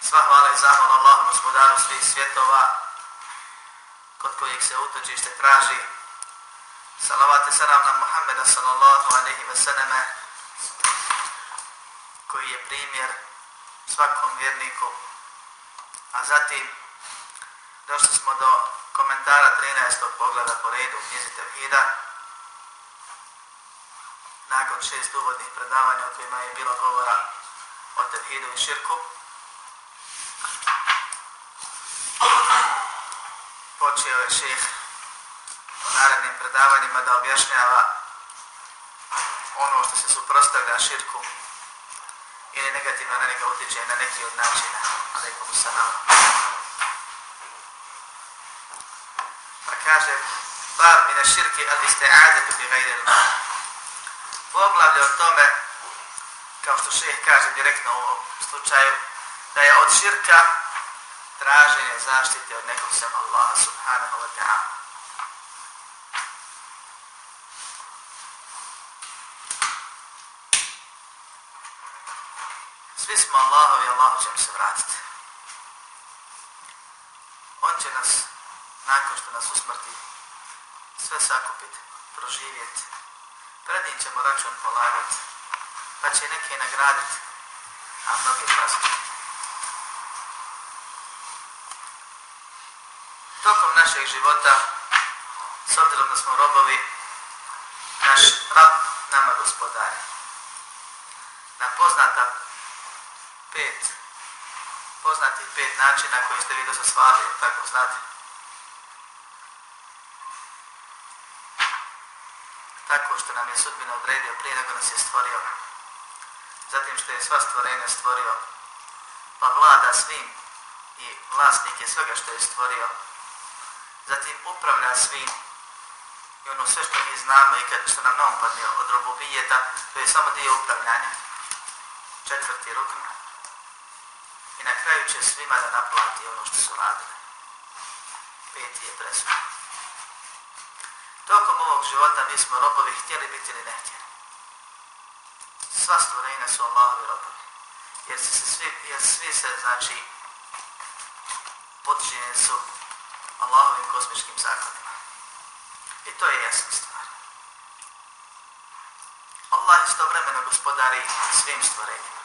Sva hvala i zahvala Allahu gospodaru svih svjetova, kod kojeg se utočište traži. Salavate salam na Muhammeda sallallahu alaihi ve sallame, koji je primjer svakom vjerniku. A zatim, došli smo do komentara 13. pogleda po redu knjizi Tevhida, nakon šest uvodnih predavanja o kojima je bilo govora o Tevhidu i Širku, počeo je šeh u narednim predavanjima da objašnjava ono što se suprostavlja širku ili negativno na njega utječe na neki od načina. Alaikum salam. Pa kaže, mi mine širki al ajde bi gajri Poglavlje o tome, kao što šeh kaže direktno u ovom slučaju, da je od širka traženje zaštite od nekog sam Allaha subhanahu wa ta'ala. Svi smo i Allahu ćemo se vratiti. On će nas, nakon što nas usmrti, sve sakupiti, proživjeti. Pred ćemo račun polagati, pa će neke nagraditi, a mnogi kazniti. našeg života, s obzirom da smo robovi, naš rab nama gospodari. Na poznata pet, poznati pet načina koji ste vi do svali, tako znate. Tako što nam je sudbina odredio prije nego nas je stvorio. Zatim što je sva stvorenja stvorio, pa vlada svim i vlasnik je svega što je stvorio Zatim upravlja svim i ono sve što mi znamo i kad, što nam na padne od robobijeta, to je samo dio upravljanja. Četvrti rukn. I na kraju će svima da naplati ono što su radili. Peti je presun. Tokom ovog života mi smo robovi htjeli biti ili ne htjeli. Sva stvorenja su Allahovi robovi. Jer, se svi, svi se, znači, podčinjeni su Allahovim kosmičkim zakonima. I to je jasna stvar. Allah istovremeno gospodari svim stvorenjima.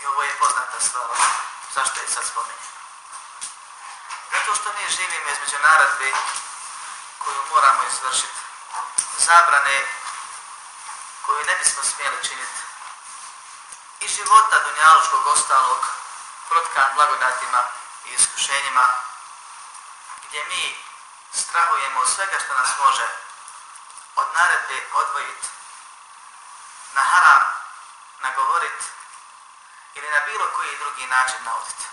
I ovo je poznata stvar, zašto je sad spomenuo. Zato što mi živimo između narazbi koju moramo izvršiti, zabrane koju ne bismo smjeli činiti i života dunjaloškog ostalog protkan blagodatima i iskušenjima gdje mi strahujemo od svega što nas može od naredbe odvojiti, na haram nagovoriti ili na bilo koji drugi način navoditi.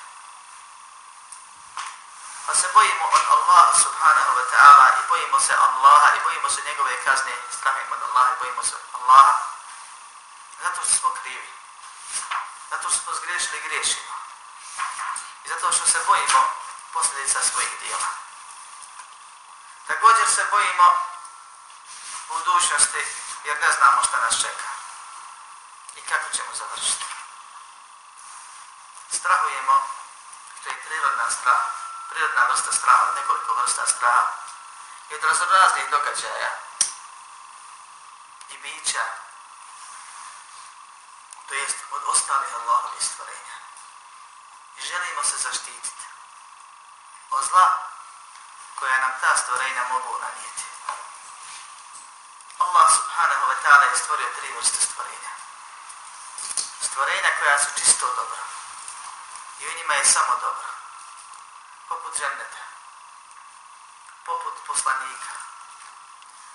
Pa se bojimo od Allaha subhanahu wa ta'ala i bojimo se Allaha i bojimo se njegove kazne, strahujemo od Allaha i bojimo se Allaha. Zato smo krivi. Zato smo zgrešili i grešimo zato što se bojimo posljedica svojih dijela. Također se bojimo budućnosti jer ne znamo šta nas čeka i kako ćemo završiti. Strahujemo, što je prirodna strah, prirodna vrsta straha, nekoliko vrsta straha i od raznih događaja i bića, to jest od ostalih Allahovih stvorenja i želimo se zaštititi od zla koja nam ta stvorenja mogu nanijeti. Allah subhanahu wa ta'ala je stvorio tri vrste stvorenja. Stvorenja koja su čisto dobra i u njima je samo dobro. Poput ženeta. poput poslanika,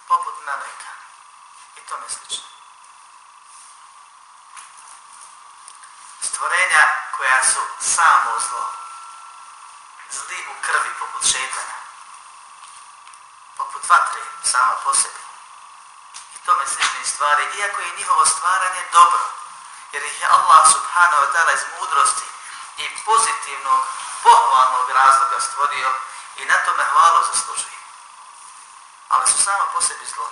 poput meleka i tome slično. Stvorenja koja su samo zlo, zli u krvi poput šetanja poput vatre sama po sebi i tome slične stvari, iako je njihovo stvaranje dobro, jer ih je Allah subhanahu wa ta'ala iz mudrosti i pozitivnog, pohvalnog razloga stvorio i na tome hvalo zaslužuje. Ali su samo po sebi zlo.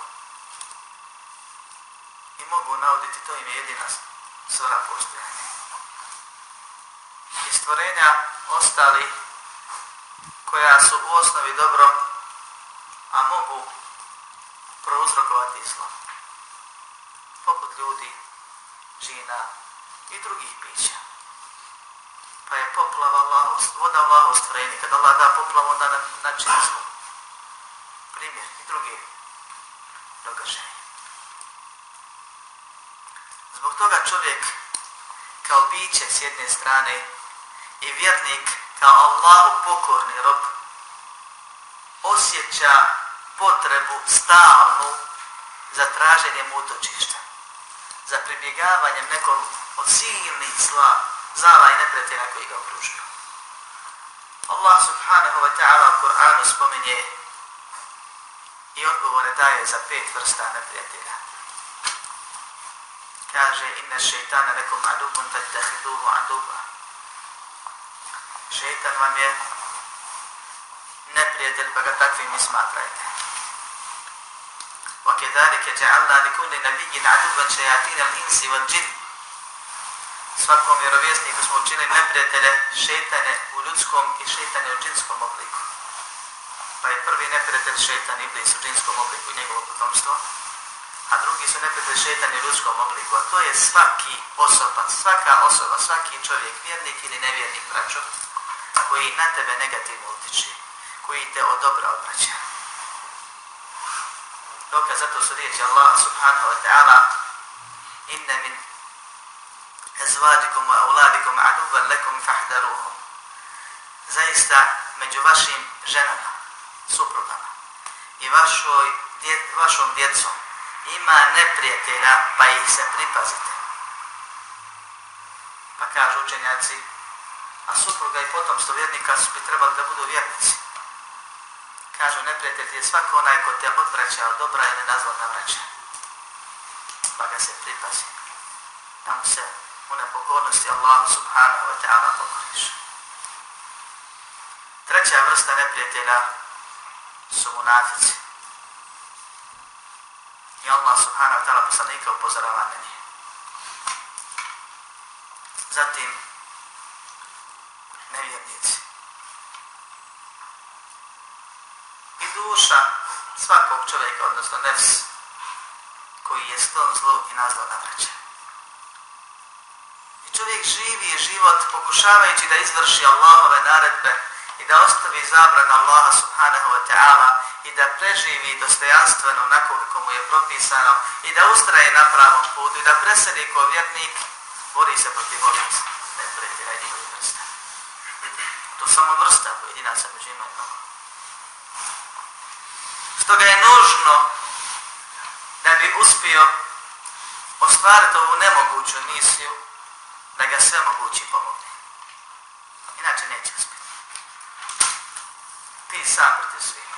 I mogu navoditi to im je jedina svrha stvorenja ostali koja su u osnovi dobro, a mogu prouzrokovati zlo. Poput ljudi, žina i drugih bića. Pa je poplava voda Allaho stvorenja. Kada Allah da poplavu, onda na zlo. Primjer i drugi događaj. Zbog toga čovjek kao biće s jedne strane i vjernik kao Allahu pokorni rob osjeća potrebu stalnu za traženjem utočišta, za pribjegavanje nekog od silnih zla, zala i nepretjena koji ga okružuju. Allah subhanahu wa ta'ala u spominje i odgovore daje za pet vrsta neprijatelja. Kaže, inna šeitana nekom adubun, dahiduhu aduba šeitan vam je neprijatelj pa ga takvim i smatrajte. وَكَذَلِكَ جَعَلْنَا لِكُلِّ aduvan عَدُوًا insi الْإِنْسِ džin. Svakom vjerovjesniku smo učinili neprijatelje šetane u ljudskom i šetane u džinskom obliku. Pa je prvi neprijatelj šetan Iblis u džinskom obliku njegovo potomstvo, a drugi su neprijatelj šetanje u ljudskom obliku, a to je svaki osoba, svaka osoba, svaki čovjek, vjernik ili nevjernik, braćo, koji na tebe negativno utiče, koji te od dobra odvraća. Dokaz zato su riječi Allah subhanahu wa ta'ala inne min ezvadikum wa auladikum aduvan lekum fahdaruhum. Zaista među vašim ženama, suprugama i vašoj, dje, vašom djecom ima neprijatelja pa ih se pripazite. Pa kažu učenjaci a supruga i potomstvo vjernika su bi trebali da budu vjernici. Kažu, neprijatelj je svako onaj ko te odvraća od dobra ili nazvodna vraća. Pa ga se pripazi. Da mu se u nepokornosti Allahu subhanahu wa ta'ala pokoriš. Treća vrsta neprijatelja su munafici. I Allah subhanahu wa ta'ala poslanika upozorava na Zatim, nevjernici. I duša svakog čovjeka, odnosno nefs, koji je sklon zlu i na zlo I čovjek živi život pokušavajući da izvrši Allahove naredbe i da ostavi zabran Allaha subhanahu wa ta'ala i da preživi dostojanstveno onako kako mu je propisano i da ustraje na pravom putu i da preseli ko vjernik bori se protiv ovih sastavu jedinaca među ima mnogo. Stoga je nužno da bi uspio ostvariti ovu nemoguću misiju da ga sve mogući pomogne. Inače neće uspjeti. Ti sam protiv svih.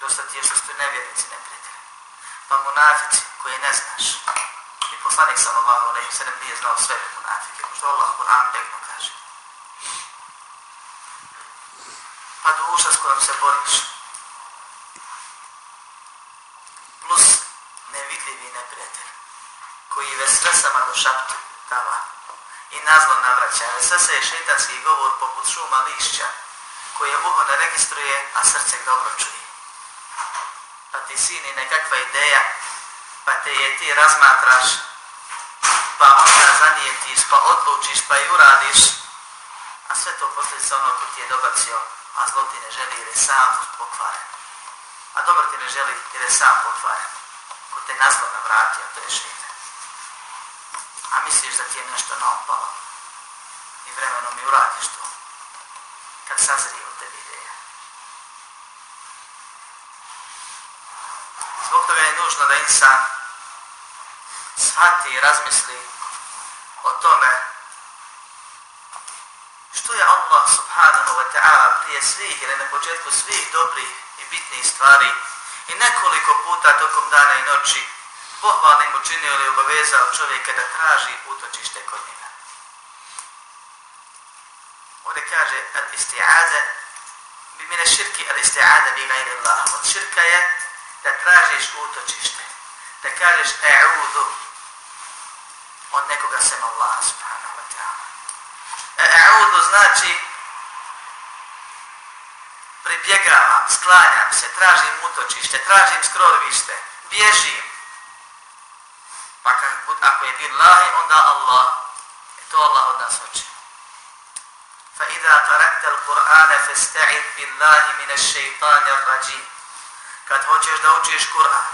Dosta ti je što ste nevjernici neprijatelji. Pa munafici koje ne znaš. I poslanik sam sallallahu se ne nije znao sve munafike. možda Allah Kur'an a duša s kojom se boriš. Plus nevidljivi neprijatelj koji ve sve sama do šaptu dava i nazlo navraća. Ve sve se je govor poput šuma lišća koje uho ne registruje, a srce dobro čuje. Pa ti sini nekakva ideja, pa te je ti razmatraš, pa onda zanijetiš, pa odlučiš, pa i radiš a sve to za ono ko ti je dobacio a zlo ti ne želi jer je sam pokvaren. A dobro ti ne želi jer je sam pokvaren. Ko te na vrati, te to A misliš da ti je nešto naopalo i vremenom mi uradiš to. Kad sazrije u tebi ideja. Zbog toga je nužno da insan shvati i razmisli o tome tu je Allah subhanahu wa ta'ala prije svih ili na početku svih dobrih i bitnih stvari i nekoliko puta tokom dana i noći pohvalnim učinio ili obavezao čovjeka da traži utočište kod njega. Ovdje kaže al-isti'aze bi mine širki al-isti'aze bi gajne Allah. Od širka je da tražiš utočište, da kažeš e'udu od nekoga sem Allah subhanahu jaudu znači pribjegavam, sklanjam se, tražim utočište, tražim skrovište, bježim. Pa ako je din lahi, onda Allah. I e to Allah od nas hoće. Fa idha tarakta al-Qur'ana fasta'id billahi min ash-shaytani rajim Kad hoćeš da učiš Kur'an,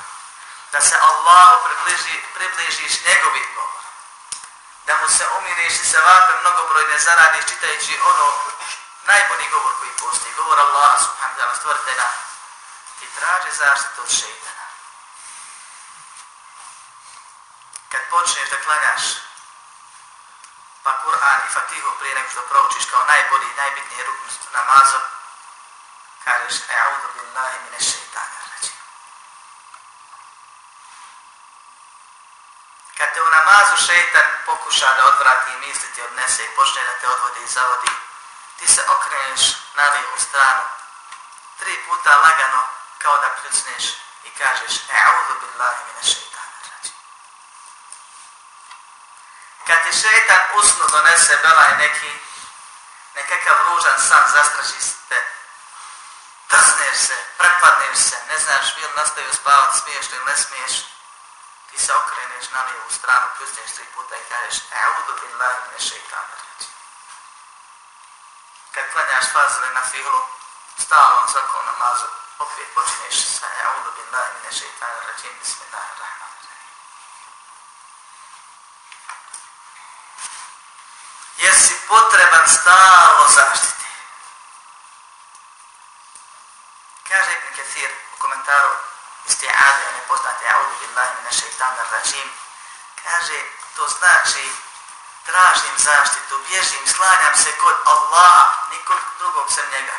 da se Allah približi, približiš njegovim Bogom, da mu se umiriš i se vape mnogobrojne zaradiš čitajući ono najbolji govor koji postoji, govor Allaha subhanahu wa ta'ala stvoritelja ti traži zaštitu od šeitana. Kad počneš da klanjaš pa Kur'an i Fatihu prije nego što proučiš kao najbolji i najbitniji rukn namazom, kažeš, e'udu billahi mine šeitana. razu šeitan pokuša da odvrati i misli ti odnese i počne da te odvodi i zavodi, ti se okreneš na lijevu stranu. Tri puta lagano kao da kljusneš i kažeš E'udhu billahi mine šeitana Kad ti šeitan usno donese belaj neki, nekakav ružan san zastraži te, se, prepadneš se, ne znaš bil nastavio spavati, smiješ ili ne smiješ, ti se okreneš na lijevu stranu, pustiš tri puta i kažeš Eudu billahi ne šeitan Kad klanjaš fazile na fihlu, stavljamo svakom namazu, opet počinješ sa Eudu billahi ne šeitan rajim, bismillahirrahmanirrahim. Jesi potreban stalno zaštiti. Kaže Ibn Kathir u komentaru isti'ave, one poznate audu billahi mine šeitana kaže, to znači tražim zaštitu, bježim, slanjam se kod Allaha, nikog drugog sem njega.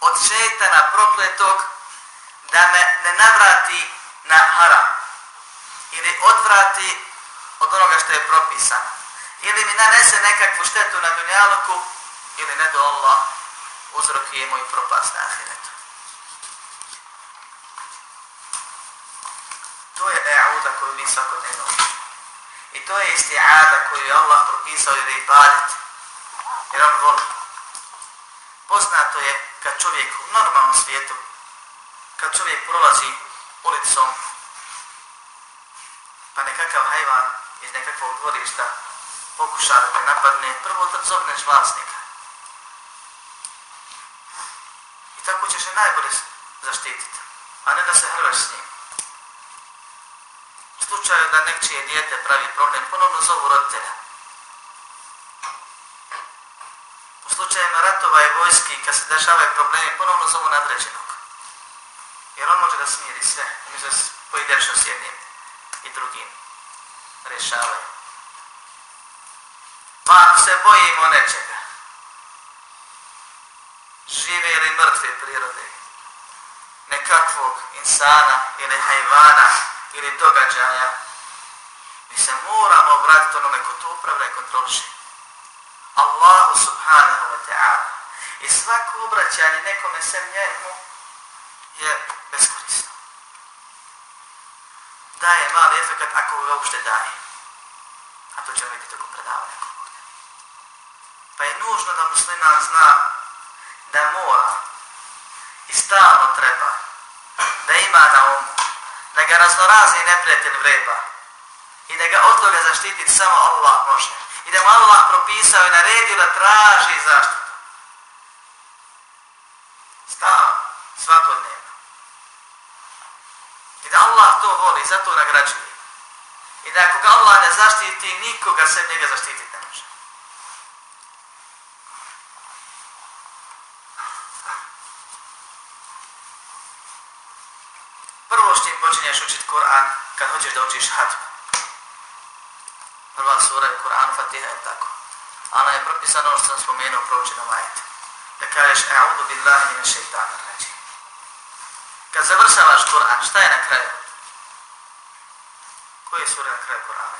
Od šeitana prokletog da me ne navrati na haram ili odvrati od onoga što je propisano ili mi nanese nekakvu štetu na dunjaluku ili ne do Allah je propast na ahiretu. svakodnevno I to je isti'ada koju je Allah propisao i je ibadet. Jer on voli. Poznato je kad čovjek u normalnom svijetu, kad čovjek prolazi ulicom, pa nekakav hajvan iz nekakvog dvorišta pokuša da te napadne, prvo da zovneš vlasnika. I tako ćeš je najbolje zaštititi, a ne da se hrveš s njim slučaju da nekčije dijete pravi problem, ponovno zovu roditelja. U slučajima ratova i vojski, kad se dešavaju problemi, ponovno zovu nadređenog. Jer on može da smiri sve, umjesto se pojedinačno s jednim i drugim rješavaju. Pa se bojimo nečega, žive ili mrtve prirode, nekakvog insana ili hajvana, ili događaja, mi se moramo obratiti onome ko to upravlja i kontroliše. Allahu subhanahu wa ta'ala. I svako obraćanje nekome sem njemu je beskorisno. Daje mali efekt ako ga uopšte daje. A to ćemo vidjeti tokom predavanja Pa je nužno da muslima zna da mora i stalno treba da ima na umu da ga raznorazni neprijatelj vreba i da ga od toga zaštiti samo Allah može. I da mu Allah propisao i naredio da traži zaštitu. svako svakodnevno. I da Allah to voli, zato nagrađuje. I da ako ga Allah ne zaštiti, nikoga se njega zaštiti ne može. kad hoćeš da učiš hađ. Prva sura je Kur'an, Fatiha i tako. Ana je propisano ono što sam spomenuo proći na majete. Da kažeš, a'udu billahi mine šeitana reći. Kad završavaš Kur'an, šta je na kraju? Koji je sura na kraju Kur'ana?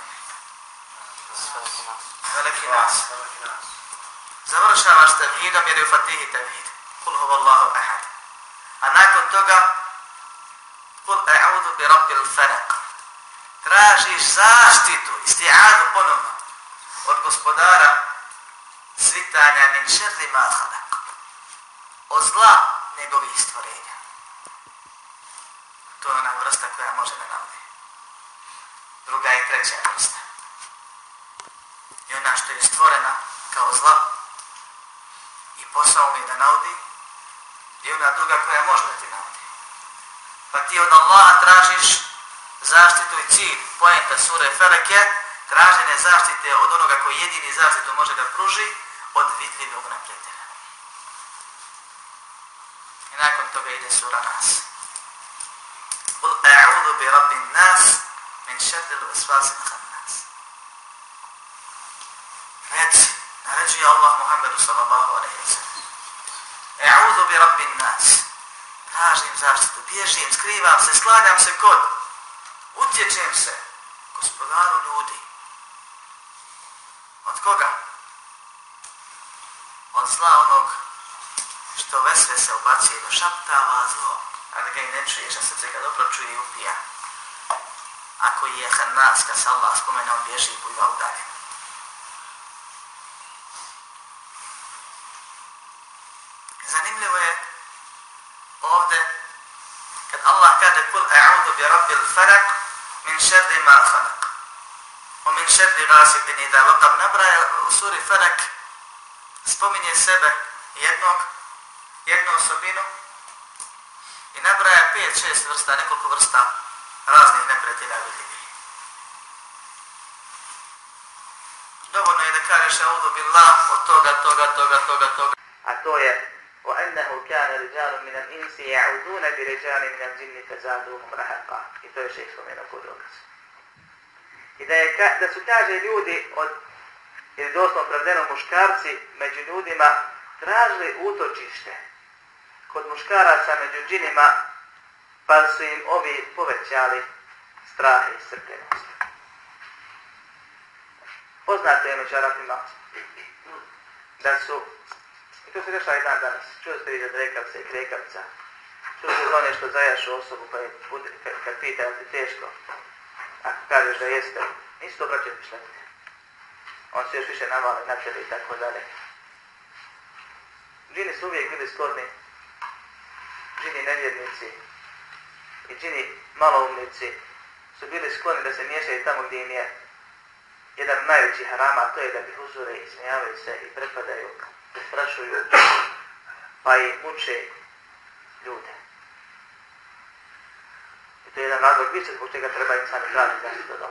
Veliki nas. Završavaš tevhidom jer je u Fatihi tevhid. Kul hova Allahu ahad. A nakon toga, kul a'udu bi rabbi l falak tražiš zaštitu, istijadu ponovno, od gospodara svitanja min šerri od zla njegovih stvorenja. To je ona vrsta koja može da navodi. Druga i treća vrsta. I ona što je stvorena kao zla i posao mi da navodi, i ona druga koja može da ti navodi. Pa ti od Allaha tražiš zaštitu i cilj pojenta sure Felek je traženje zaštite od onoga koji jedini zaštitu može da pruži od vidljivog neprijatelja. I nakon toga ide sura Nas. Kul a'udhu bi rabbin nas min šerdil Reci, naređuje Allah Muhammedu sallallahu alaihi wa sallam. A'udhu bi rabbin nas. Tražim zaštitu, bježim, skrivam se, skladam se kod utječem se gospodaru ljudi. Od koga? Od zla onog što vesve se obacuje do šaptava zlo, ali ga i ne čuješ, a srce ga dobro čuje i upija. Ako je nas, kad se Allah spomene, on bježi i u udalje. Zanimljivo je ovdje, kad Allah kaže kul a'udu bi rabbil farak, min šerdi ma O min šerdi gasidin i da nabraja suri Felek spominje sebe jednog, jednu osobinu i nabraja pet, šest vrsta, nekoliko vrsta raznih neprijatelja ljudi. Dovoljno je da kažeš, audu billah, od toga, toga, toga, toga, toga, a to je وأنه كان رجال من الإنس يعوذون برجال من الجن فزادوهم رهقا. I to je šeh spomenuo kod dokazu. I da, je, da su kaže ljudi od, jer doslovno pravdeno muškarci među ljudima tražili utočište kod muškaraca među džinima pa su im ovi povećali strah i srpljenost. Poznate je među Arapima da su to se dešava i dan danas. Čuo ste vidjeti rekavce i krekavca. Čuo ste za one što zajašu osobu pa je, kad pita je ti teško. Ako kažeš da jeste, nisu to braće On se još više navale, na tebe i tako dalje. Džini su uvijek bili skorni. Džini nevjernici i džini maloumnici su bili skloni da se miješaju tamo gdje im je jedan najveći harama, to je da bi uzure i se i prepadaju strašuju pa i muče ljude. I to je jedan razlog više zbog čega treba im sami zaštitu da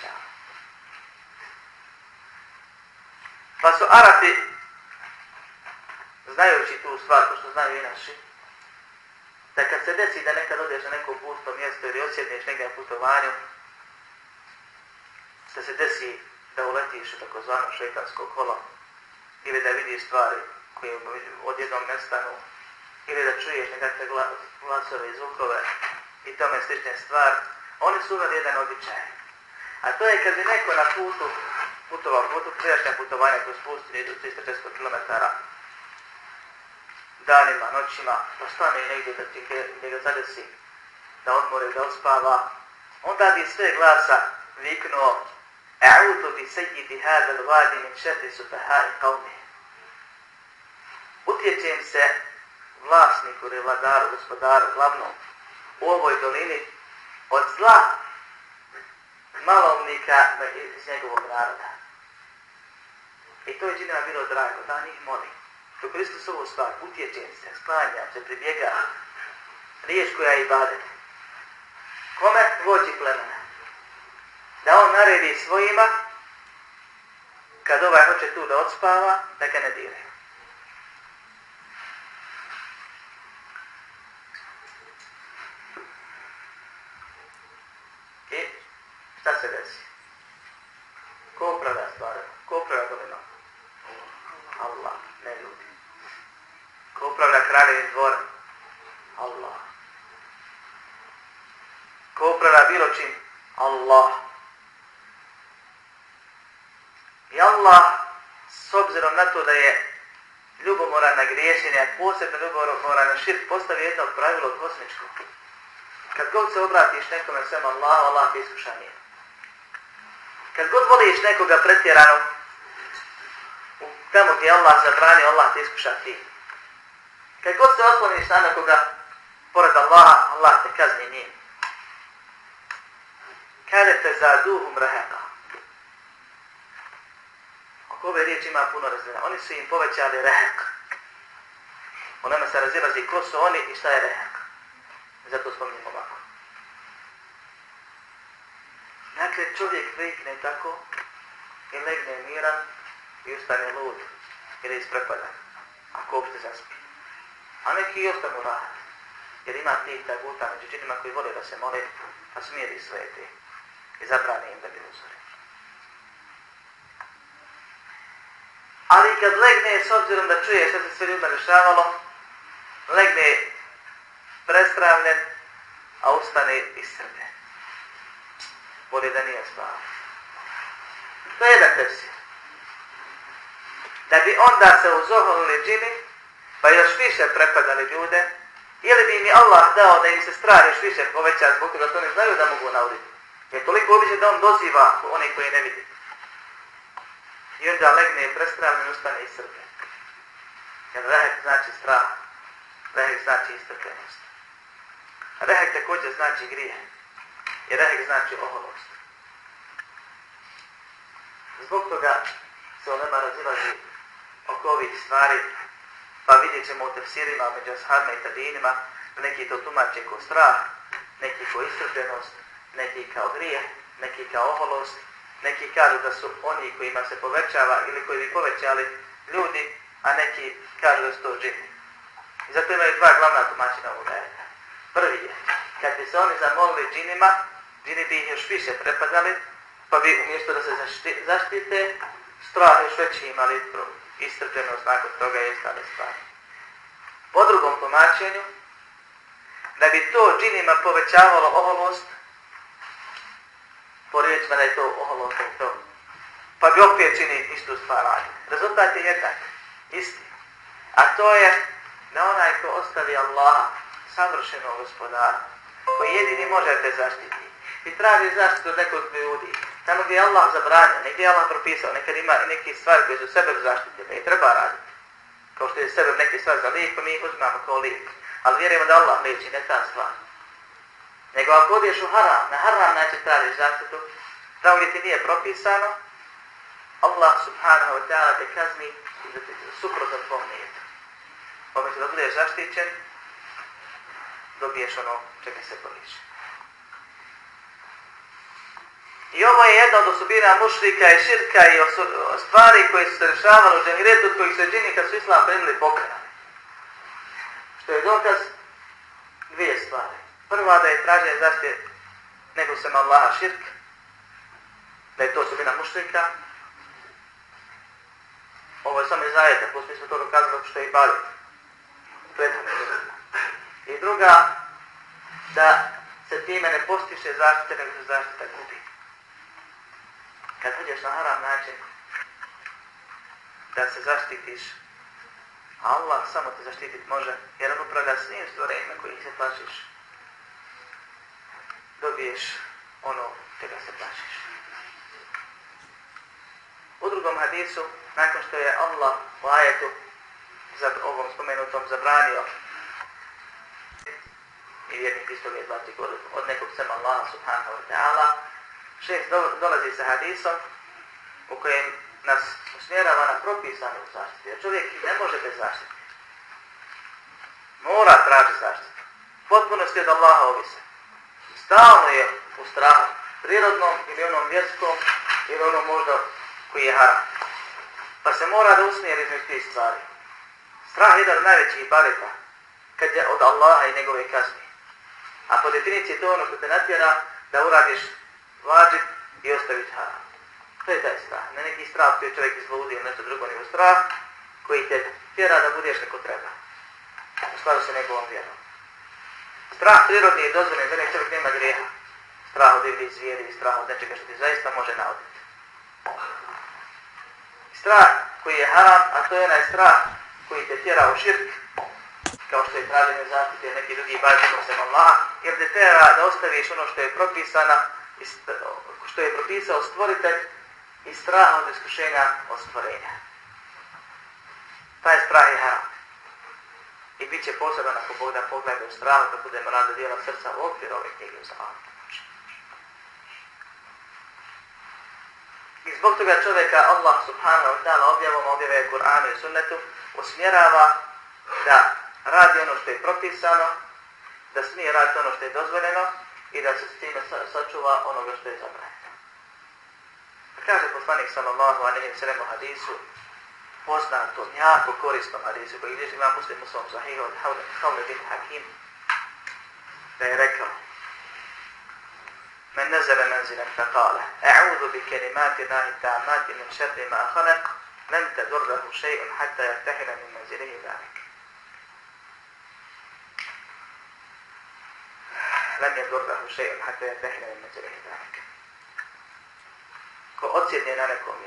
se Pa su arati, znajući tu stvar, ko što znaju i naši, da kad se desi da nekad odeš na neko pusto mjesto ili osjedneš negdje na putovanju, da se desi da uletiš u takozvano šeitansko kolo, ili da vidiš stvari koje odjednom nestanu, ili da čuješ nekakve glasove i zvukove i tome slične stvari, oni su uveli jedan običaj. A to je kad bi neko na putu putovao, putu prijašnja putovanja kroz pustinju idu 300-400 km danima, noćima, da stane negdje da ti gdje ga zadesi, da odmore, da uspava, onda bi sve glasa viknuo E'udu bi sejidi hada l-vadi min šeti sufaha i utječem se vlasniku revladaru, vladaru, gospodaru, glavnom, u ovoj dolini od zla malovnika iz njegovog naroda. I to je džinima bilo drago, da njih molim. Što Kristus ovu stvar, utječem se, sklanja, se, pribjegam. riješku koja i Kome? Vođi plemena. Da on naredi svojima, kad ovaj hoće tu da odspava, da ga ne diraju. upravlja bilo čim? Allah. I Allah, s obzirom na to da je ljubomoran na griješenje, posebno ljubomoran na širk, postavi jedno pravilo kosmičko. Kad god se obratiš nekome svema Allah, Allah ti iskuša nije. Kad god voliš nekoga pretjerano, tamo gdje Allah zabrani, Allah ti iskuša ti. Kad god se osloniš na nekoga, pored Allaha, Allah te kazni nije. Kaže te za duhum Oko ove riječi ima puno razvira. Oni su im povećali rehek. U nama se razilazi ko su oni i šta je rehek. Zato spominjem ovako. Dakle, čovjek vikne tako i legne miran i ustane lud ili isprepadan, ako uopšte zaspi. A neki i ostanu rad, jer ima tih taguta među činima koji vole da se mole, a pa smiri sve i zabrane im da bi Ali kad legne, s obzirom da čuje što se sve ljudima rešavalo, legne prestravljen, a ustane i srde. Bolje da nije spavao. To je jedan tepsir. Da bi onda se uzoholili džini, pa još više prepadali ljude, ili bi im Allah dao da im se strah još više poveća zbog toga što ne znaju da mogu nauditi je toliko obiđen da on doziva one koji ne vidi. I onda legne prestravljen, ustane i srpe. Jer rehek znači strah, rehek znači istrpljenost. Rehek također znači grije. I rehek znači oholost. Zbog toga se nema razilazi oko ovih stvari, pa vidjet ćemo u tefsirima među ashabima i tabinima, neki to tumače ko strah, neki ko istrpljenost, neki kao grijeh, neki kao oholost, neki kažu da su oni kojima se povećava ili koji bi povećali ljudi, a neki kažu da su to džini. I zato imaju dva glavna tumačina ovog ajeta. Prvi je, kad bi se oni zamolili džinima, džini bi ih još više prepadali, pa bi umjesto da se zaštite, strah još veći imali istrpljenost nakon toga i ostale stvari. Po drugom tumačenju, da bi to džinima povećavalo oholost, po riječima da je to ohološko to. Pa bi opet čini istu stvar radi. Rezultat je jednak, isti. A to je na onaj ko ostavi Allaha, savršeno gospodara, koji jedini može te zaštiti i traži zaštitu nekog ljudi, tamo gdje je Allah zabranio, negdje je Allah propisao, nekad ima neke stvari koje su sebe zaštitljene i treba raditi. Kao što je sebe neki stvari za lijek, pa mi ih uzmamo kao lijek. Ali vjerujemo da Allah liječi ne ta stvar. Nego ako odeš u haram, na haram način tražiš zaštitu, tamo gdje ti nije propisano, Allah subhanahu wa ta'ala te kazni i da te suprotno tvoj nijetu. Umjesto da budeš zaštićen, dobiješ ono čega se boliš. I ovo je jedna od osobina mušrika i širka i stvari koje su se rješavale u džahiretu koji kojih se džini kad su islam primili pokrali. Što je dokaz dvije stvari. Prva da je traženje zaštite nego sam Allaha širk, da je to osobina mušrika. Ovo je samo iz ajeta, plus smo to dokazali što je i bali. I druga, da se time ne postiše zaštite nego se zaštita gubi. Kad uđeš na haram način, da se zaštitiš, Allah samo te zaštititi može, jer on upravlja svim stvorenjima kojih se plašiš dobiješ ono čega se plašiš. U drugom hadisu, nakon što je Allah u ajetu za ovom spomenutom zabranio i vjernik isto je zlati od nekog sema Allaha subhanahu wa ta'ala dolazi sa hadisom u kojem nas usmjerava na propisanu zaštitu. Jer čovjek ne može bez zaštite. Mora traži zaštitu. Potpuno je od Allaha ovise. Stalno je u strahu, prirodnom ili onom vjerskom ili onom možda koji je haram. Pa se mora da usmjeri između tih stvari. Strah je jedan od najvećih ibadeta kad je od Allaha i njegove kazne. A po definiciji to ono što te natjera da uradiš vađit i ostaviš haram. To je taj strah. Ne neki strah koji čovjek izludi nešto drugo, nego strah koji te tjera da budeš neko treba. U skladu sa njegovom vjerom. Strah prirodni je dozvoljen, mene čovjek nema grijeha. Strah od divnih zvijeri strah od nečega što ti zaista može naoditi. Strah koji je haram, a to je onaj strah koji te tjera u širk, kao što je traženje zaštite neki drugi ibadet osim Allah, jer te tjera da ostaviš ono što je propisano, što je propisao stvoritelj i strah od iskušenja od stvorenja. Taj strah je haram. I bit će poseban ako Bog da pogleda u stranu da budemo rado dijela srca u okviru ove knjige zavadu. I zbog toga čovjeka Allah subhanahu wa ta'ala objavom objave Kur'anu i sunnetu usmjerava da radi ono što je propisano, da smije raditi ono što je dozvoljeno i da se s time sačuva onoga što je zabranjeno. Kaže poslanik sallallahu alejhi ve sellem u hadisu poznato, jako korisno hadisu koji bilježi ima muslim u svom sahihu od Havledin Hakim, da je rekao, من نزل منزلا فقال أعوذ بكلمات الله التامات من شر ما خلق لن تدره شيء حتى يرتحل من منزله ذلك لن يدره شيء حتى يرتحل من منزله ذلك كو أتسد نانا كوم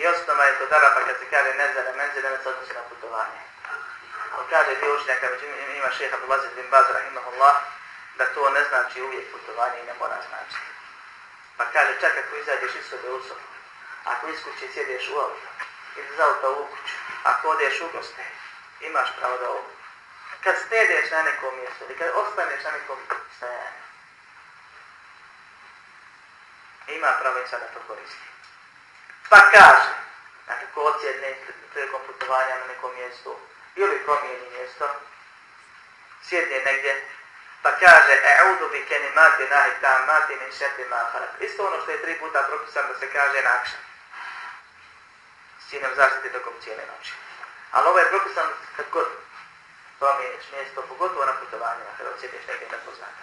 I osnova je kod pa kad se kaže menzele, menzele ne se odnosi na putovanje. Ali kaže dio učenjaka, među ima šeha Abdulaziz bin Baz, Allah da to ne znači uvijek putovanje i ne mora značiti. Pa kaže, čak ako izađeš iz sobe u sobu, ako iz kuće sjedeš u auto, ili za auto u kuću, ako odeš u goste, imaš pravo da ovu. Kad stedeš na nekom mjestu ili kad ostaneš na nekom stajanju, ima pravo i sada to koristi. Pa kaže, dakle, ko odsjedne prilikom putovanja na nekom mjestu ili promijeni mjesto, sjedne negdje, pa kaže, e'udu bi mati nahi mati min šepi Isto ono što je tri puta propisano da se kaže nakša. S zaštiti zaštite tokom cijene noći. Ali ovo je propisano kad god promijeniš mjesto, pogotovo na putovanju, kada odsjedneš negdje nepoznata.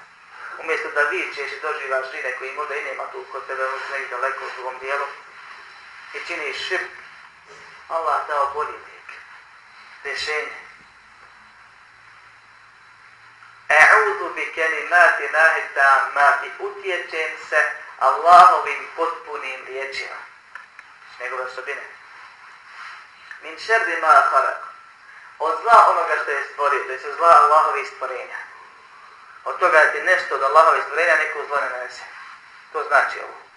Umjesto da vičeš i doživaš žine koji možda i nema tu kod te možda daleko u drugom dijelu, i čini širk, Allah dao bolji lijek, rješenje. E'udu bi kelimati lahi ta'amati, utječem se Allahovim potpunim riječima, njegove osobine. Min šerdi ma harak. od zla onoga što je stvorio, to je zla Allahovi stvorenja. Od toga da ti nešto od Allahovi stvorenja neko zlo ne nese. To znači ovo.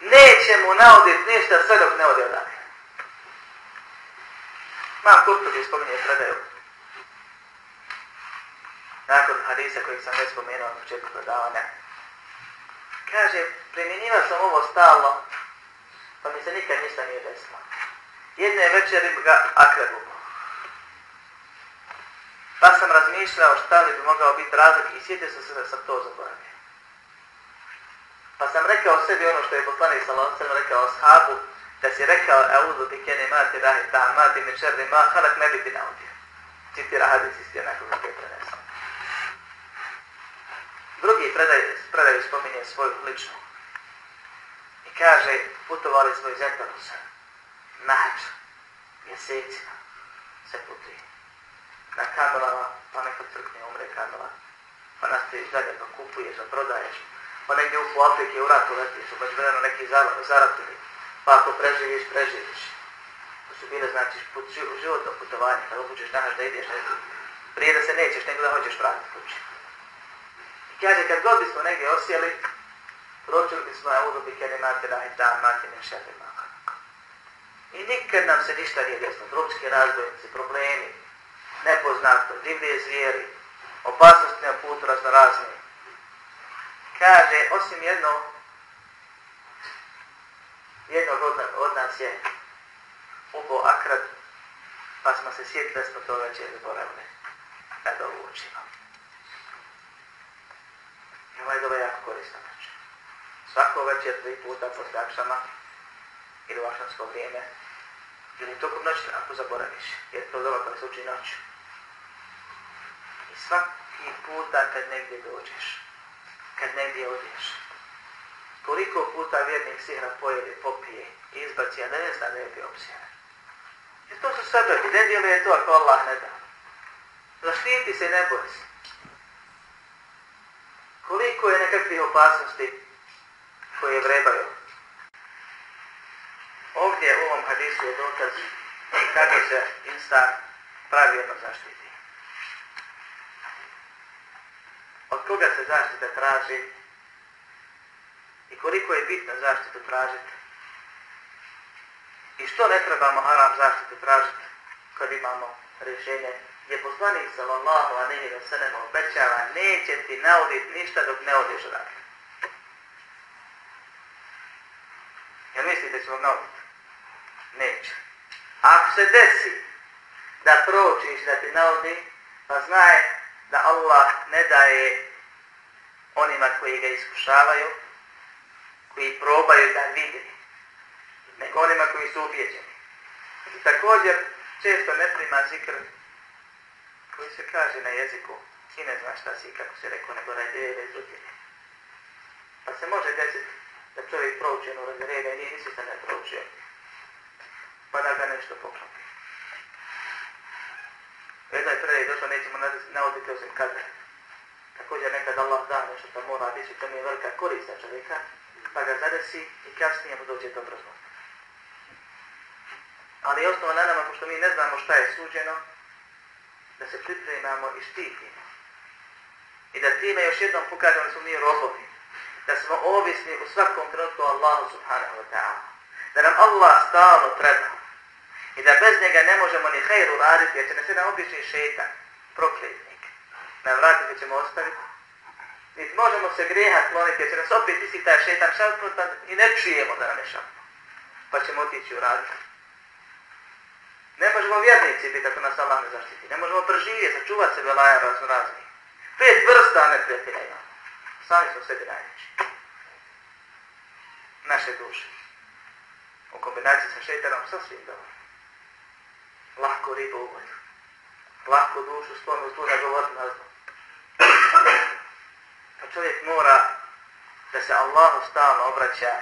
Neće mu naudit ništa sve dok ne ode odakle. Mam Kurtubi spominje predaju. Nakon hadisa kojeg sam već spomenuo na početku predavanja. Kaže, primjenjivao sam ovo stalno, pa mi se nikad ništa nije desilo. Jedne večeri ga akrebu. Pa sam razmišljao šta li bi mogao biti razlog i sjetio sam se da sam to zaboravio. Pa sam rekao sebi ono što je poslanik sallallahu rekao ashabu, da si rekao auzu bi kelimati rahi ta'amati min sharri ma khalaq ne bi ti naudio. Citira hadis isti onako kako je prenesao. Drugi predaj, predaj spominje svoju ličnu. I kaže, putovali smo iz Endalusa na mjesecima se putuje. Na kamelama, pa neko crkne umre kamela, pa nastaviš dalje, pa kupuješ, pa prodaješ, pa negdje u Afrike u ratu letiš, među vremenu neki zaratili, pa ako preživiš, preživiš. To su bile, znači, životno putovanje, kada upućeš danas da ideš Prije da se nećeš, nego da hoćeš vratiti kući. I kaže, kad god bismo negdje osjeli, pročili bismo je urobi kelimate rahi da matine šerima. I nikad nam se ništa nije desno. drugski razbojnici, problemi, nepoznato, divlje zvijeri, opasnosti na putu razne kaže, osim jednog, jednog od, nas je ubo akrad, pa smo se sjetili da smo to večer zaboravili kad ovo učimo. I ovaj dobro jako koristan način. Svako večer tri puta po ili u akšamsko vrijeme ili tokom noći ako zaboraviš, jer to dobro kada se uči noću. I svaki puta kad negdje dođeš, kad ne bi odješ. Koliko puta vjernik sihra pojede, popije i izbaci, a ne zna ne bi Jer to su I ne djeluje to ako Allah ne da. Zaštiti se ne boj se. Koliko je nekakvih opasnosti koje vrebaju. Ovdje u ovom hadisu je dokaz kako se insta pravilno zaštiti. koga se zaštita traži i koliko je bitno zaštitu tražiti. I što ne trebamo haram zaštitu tražiti kad imamo rješenje gdje poslanik sallallahu alaihi se sallam obećava neće ti naudit ništa dok ne odeš Ja Jel mislite ćemo nauditi? Neće. Ako se desi da pročiš da ti naudi, pa znaje da Allah ne daje onima koji ga iskušavaju, koji probaju da vide, nego onima koji su ubijeđeni. I također, često ne prima zikr koji se kaže na jeziku i ne znaš šta si, kako se rekao, nego razreda iz Pa se može desiti da čovjek prouči ono razrede i nije se ne proučio. Pa da ga nešto poklopi. Jedna je predaj došla, nećemo navoditi osim kadra. Također nekad Allah da nešto što mora biti to mi je velika korist za čovjeka, pa ga zadesi i kasnije mu dođe dobro zlo. Ali je osnova na nama, pošto mi ne znamo šta je suđeno, da se pripremamo i štitimo. I da time još jednom pokažemo da smo mi robovi, da smo ovisni u svakom trenutku Allahu subhanahu wa ta'ala. Da nam Allah stalno treba i da bez njega ne možemo ni hajru raditi, jer će nas jedan obični šeitan, prokletni na vratite ćemo ostaviti. Niti možemo se grijeha kloniti, jer će nas opet isti taj šetan šalpnut i ne čujemo da nam je šalpnut. Pa ćemo otići u radu. Ne možemo vjernici biti ako nas Allah ne zaštiti. Ne možemo preživjeti, sačuvati se velaja razno razni. Pet vrsta ne neprijatelja imamo. Sami smo sebi najveći. Naše duše. U kombinaciji sa šeitanom sasvim dobro. Lahko ribu u Lahko dušu slonu zlu ne govoriti na čovjek mora da se Allahu stalno obraća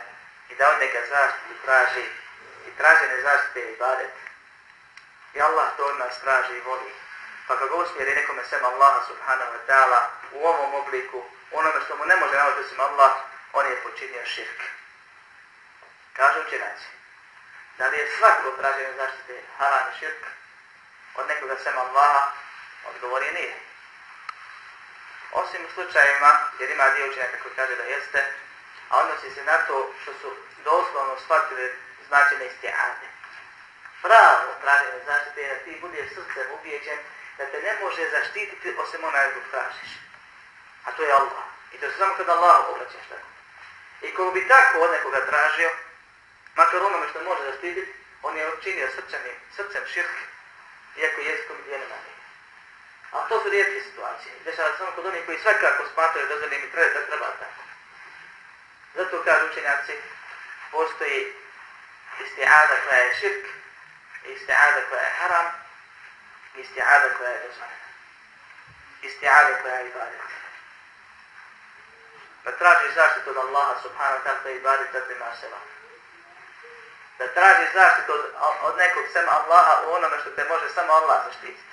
i da od njega zaštitu traži i traže zaštite i badet. I Allah to od nas traži i voli. Pa kako usmjeri nekome sem Allaha subhanahu wa ta'ala u ovom obliku, onome što mu ne može navoditi sem Allah, on je počinio širk. Kažu učinaci, da li je svako traženje zaštite haram i širk od nekoga sem Allaha, odgovor je nije osim u slučajevima, jer ima dio učenjaka kaže da jeste, a odnosi se na to što su doslovno shvatili značenje istiade. Pravo traženje zaštite je da ti budeš srcem ubijeđen da te ne može zaštititi osim onaj kog tražiš. A to je Allah. I to se samo kada Allah obraćaš tako. I ko bi tako od nekoga tražio, makar onome što može zaštititi, on je učinio srcem širk, iako jezikom i djelima nije. Ali to su rijetke situacije. Dešava se samo kod onih koji svakako smatraju da i treba, da treba tako. Zato kažu učenjaci, postoji isti'ada koja je širk, isti'ada koja je haram, isti'ada koja je dozvanja. Isti'ada koja je ibadet. Da pa traži zaštitu od Allaha subhanahu wa ta'ala da ibadet Da traži zaštitu od, od nekog sema Allaha u onome što te može samo Allah zaštititi.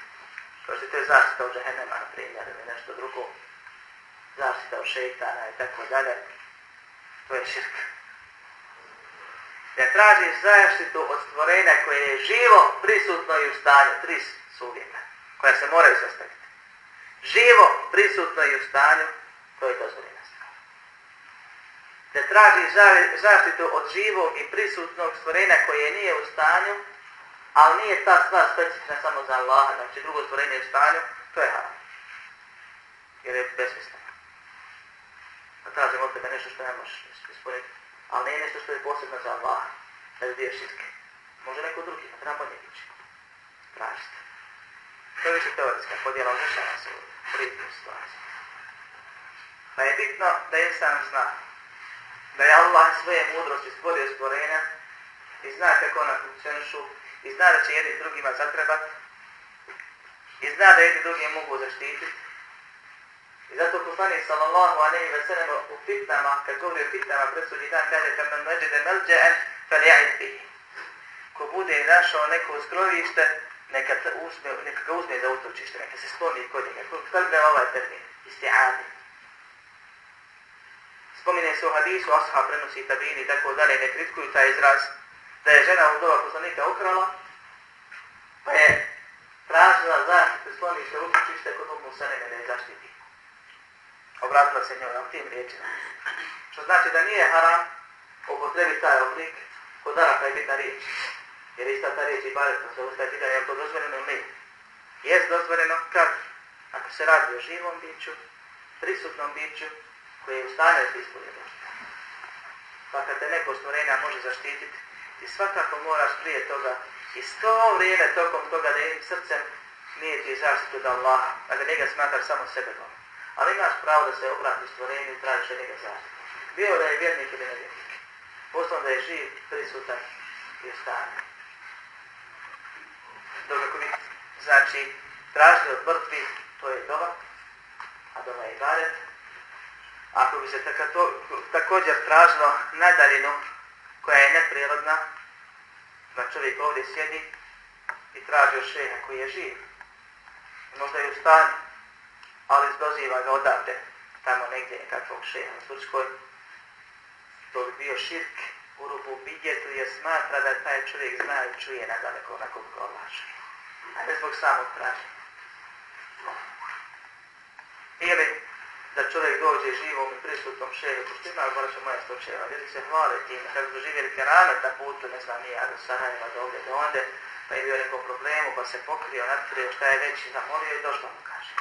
Što se te zaštita od džehennema, na primjer, ili nešto drugo, zaštita od šeitana i tako dalje, to je širk. Da tražiš zaštitu od stvorenja koje je živo, prisutno i u stanju, tri su koja se moraju sastaviti. Živo, prisutno i u stanju, to je to stvar. traži zaštitu od živog i prisutnog stvorenja koje nije u stanju, ali nije ta stvar specifična samo za Allaha, znači drugo stvorenje u stanju, to je haram. Jer je besmisleno. Da tražim od tebe nešto što ne možeš ispuniti. Ali nije nešto što je posebno za Allaha. Ne bi dvije širke. Može neko drugi, a treba bolje ići. Tražite. To je više teorijska podjela, uvršava se u pritnu situaciju. Pa je bitno da insan zna da je Allah svoje mudrosti stvorio stvorenja i zna kako ona funkcionišu i zna da će jedni drugima zatrebati i zna da jedni drugi mogu zaštititi. I zato poslanik sallallahu alaihi ve sellem u fitnama, kad govori o fitnama presudnji dan, kaže neđe da melđe, فَلْيَعِدْ بِهِ Ko bude našao neko skrovište, neka, uzme, neka ga uzme za utočište, neka se skloni kod njega. Kako je ovaj termin? Isti adi. Spomine se u hadisu, ashab prenosi tabini i tako dalje, ne kritikuju taj izraz, da je žena od ova poslanika ukrala, pa je tražila zaštitu sklonište utočište kod Umu Saleme da je zaštiti. Obratila se njoj tim riječima. Što znači da nije haram upotrebi taj oblik kod Arapa je bitna riječ. Jer ista ta riječ i baretno se ostaje pitanje, je to dozvoljeno ili nije? Jest dozvoljeno kad? Ako se radi o živom biću, prisutnom biću, koji je u stanju da Pa kad te neko stvorenja može zaštititi, i svakako moraš prije toga i sto vrijeme tokom toga da im srcem nije ti zaštitu da Allah a da njega smatraš samo sebe doma. Ali imaš pravo da se obrati stvorenju i tražiš njega zaštitu. Bio da je vjernik ili nevjernik. poslom da je živ, prisutan i ostane. Dobro, koji, znači, tražili od mrtvih, to je doba a doma je i baret. Ako bi se tako, također tražilo na koja je neprirodna, da čovjek ovdje sjedi i traži od koji je živ. Možda je u stanju, ali zdoziva ga odavde, tamo negdje nekakvog šeha u Turskoj. To bi bio širk u rubu bidjetu jer smatra da taj čovjek zna i čuje nadaleko onako ga odlaže. A ne zbog samog traženja. Ili da čovjek dođe živom i prisutom šeju, pošto ima moje majstor šeja, ljudi se hvale tim, kad su doživjeli kerane, ta putu, ne znam, ali do Sarajeva, do ovdje, do onde, pa je bio nekom problemu, pa se pokrio, natkrio šta je već zamolio i došlo mu kaže.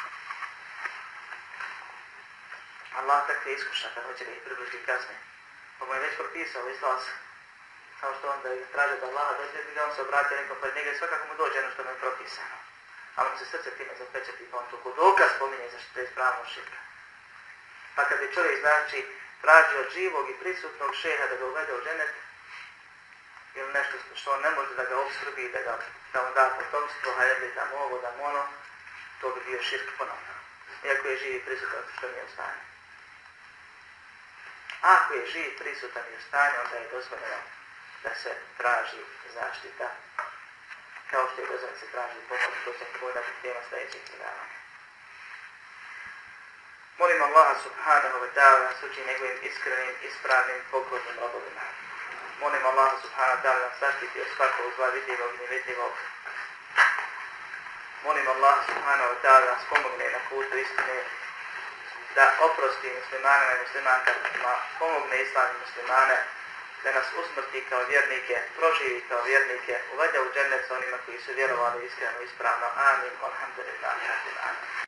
Allah je iskuša kad hoće da ih kazne. Pa mu je već propisao izlaz. Samo što onda je traže da Allah dođe, da on se obratio nekom pred njega i svakako mu dođe ono što mu je propisano. Ali mu se srce time zapečati, pa on dokaz spominje za što je ispravno širka. Pa kad bi čovjek znači od živog i prisutnog šeha da ga uvede u ženet, ili nešto što on ne može da ga obskrbi, da, ga, da on da potomstvo, hajde da tamo ovo, da ono, to bi bio širk ponovno. Iako je živi prisutan što nije u stanju. Ako je živ prisutan i u stanju, onda je dozvoljeno da se traži zaštita. Kao što je dozvoljeno da se traži pomoć, to se govoriti tema sljedećeg predavanja. Molim Allaha subhanahu wa ta'ala nas uči njegovim iskrenim, ispravnim, pokornim robovima. Molim Allaha subhanahu wa ta'ala nas zaštiti od svakog zla vidljivog i nevidljivog. Molim Allaha subhanahu wa ta'ala nas pomogne na putu istine da oprosti muslimanima i muslimankama, pomogne islami muslimane, da nas usmrti kao vjernike, proživi kao vjernike, uvede u džennet sa onima koji su vjerovali iskreno i ispravno. Amin. Alhamdulillah. Amin.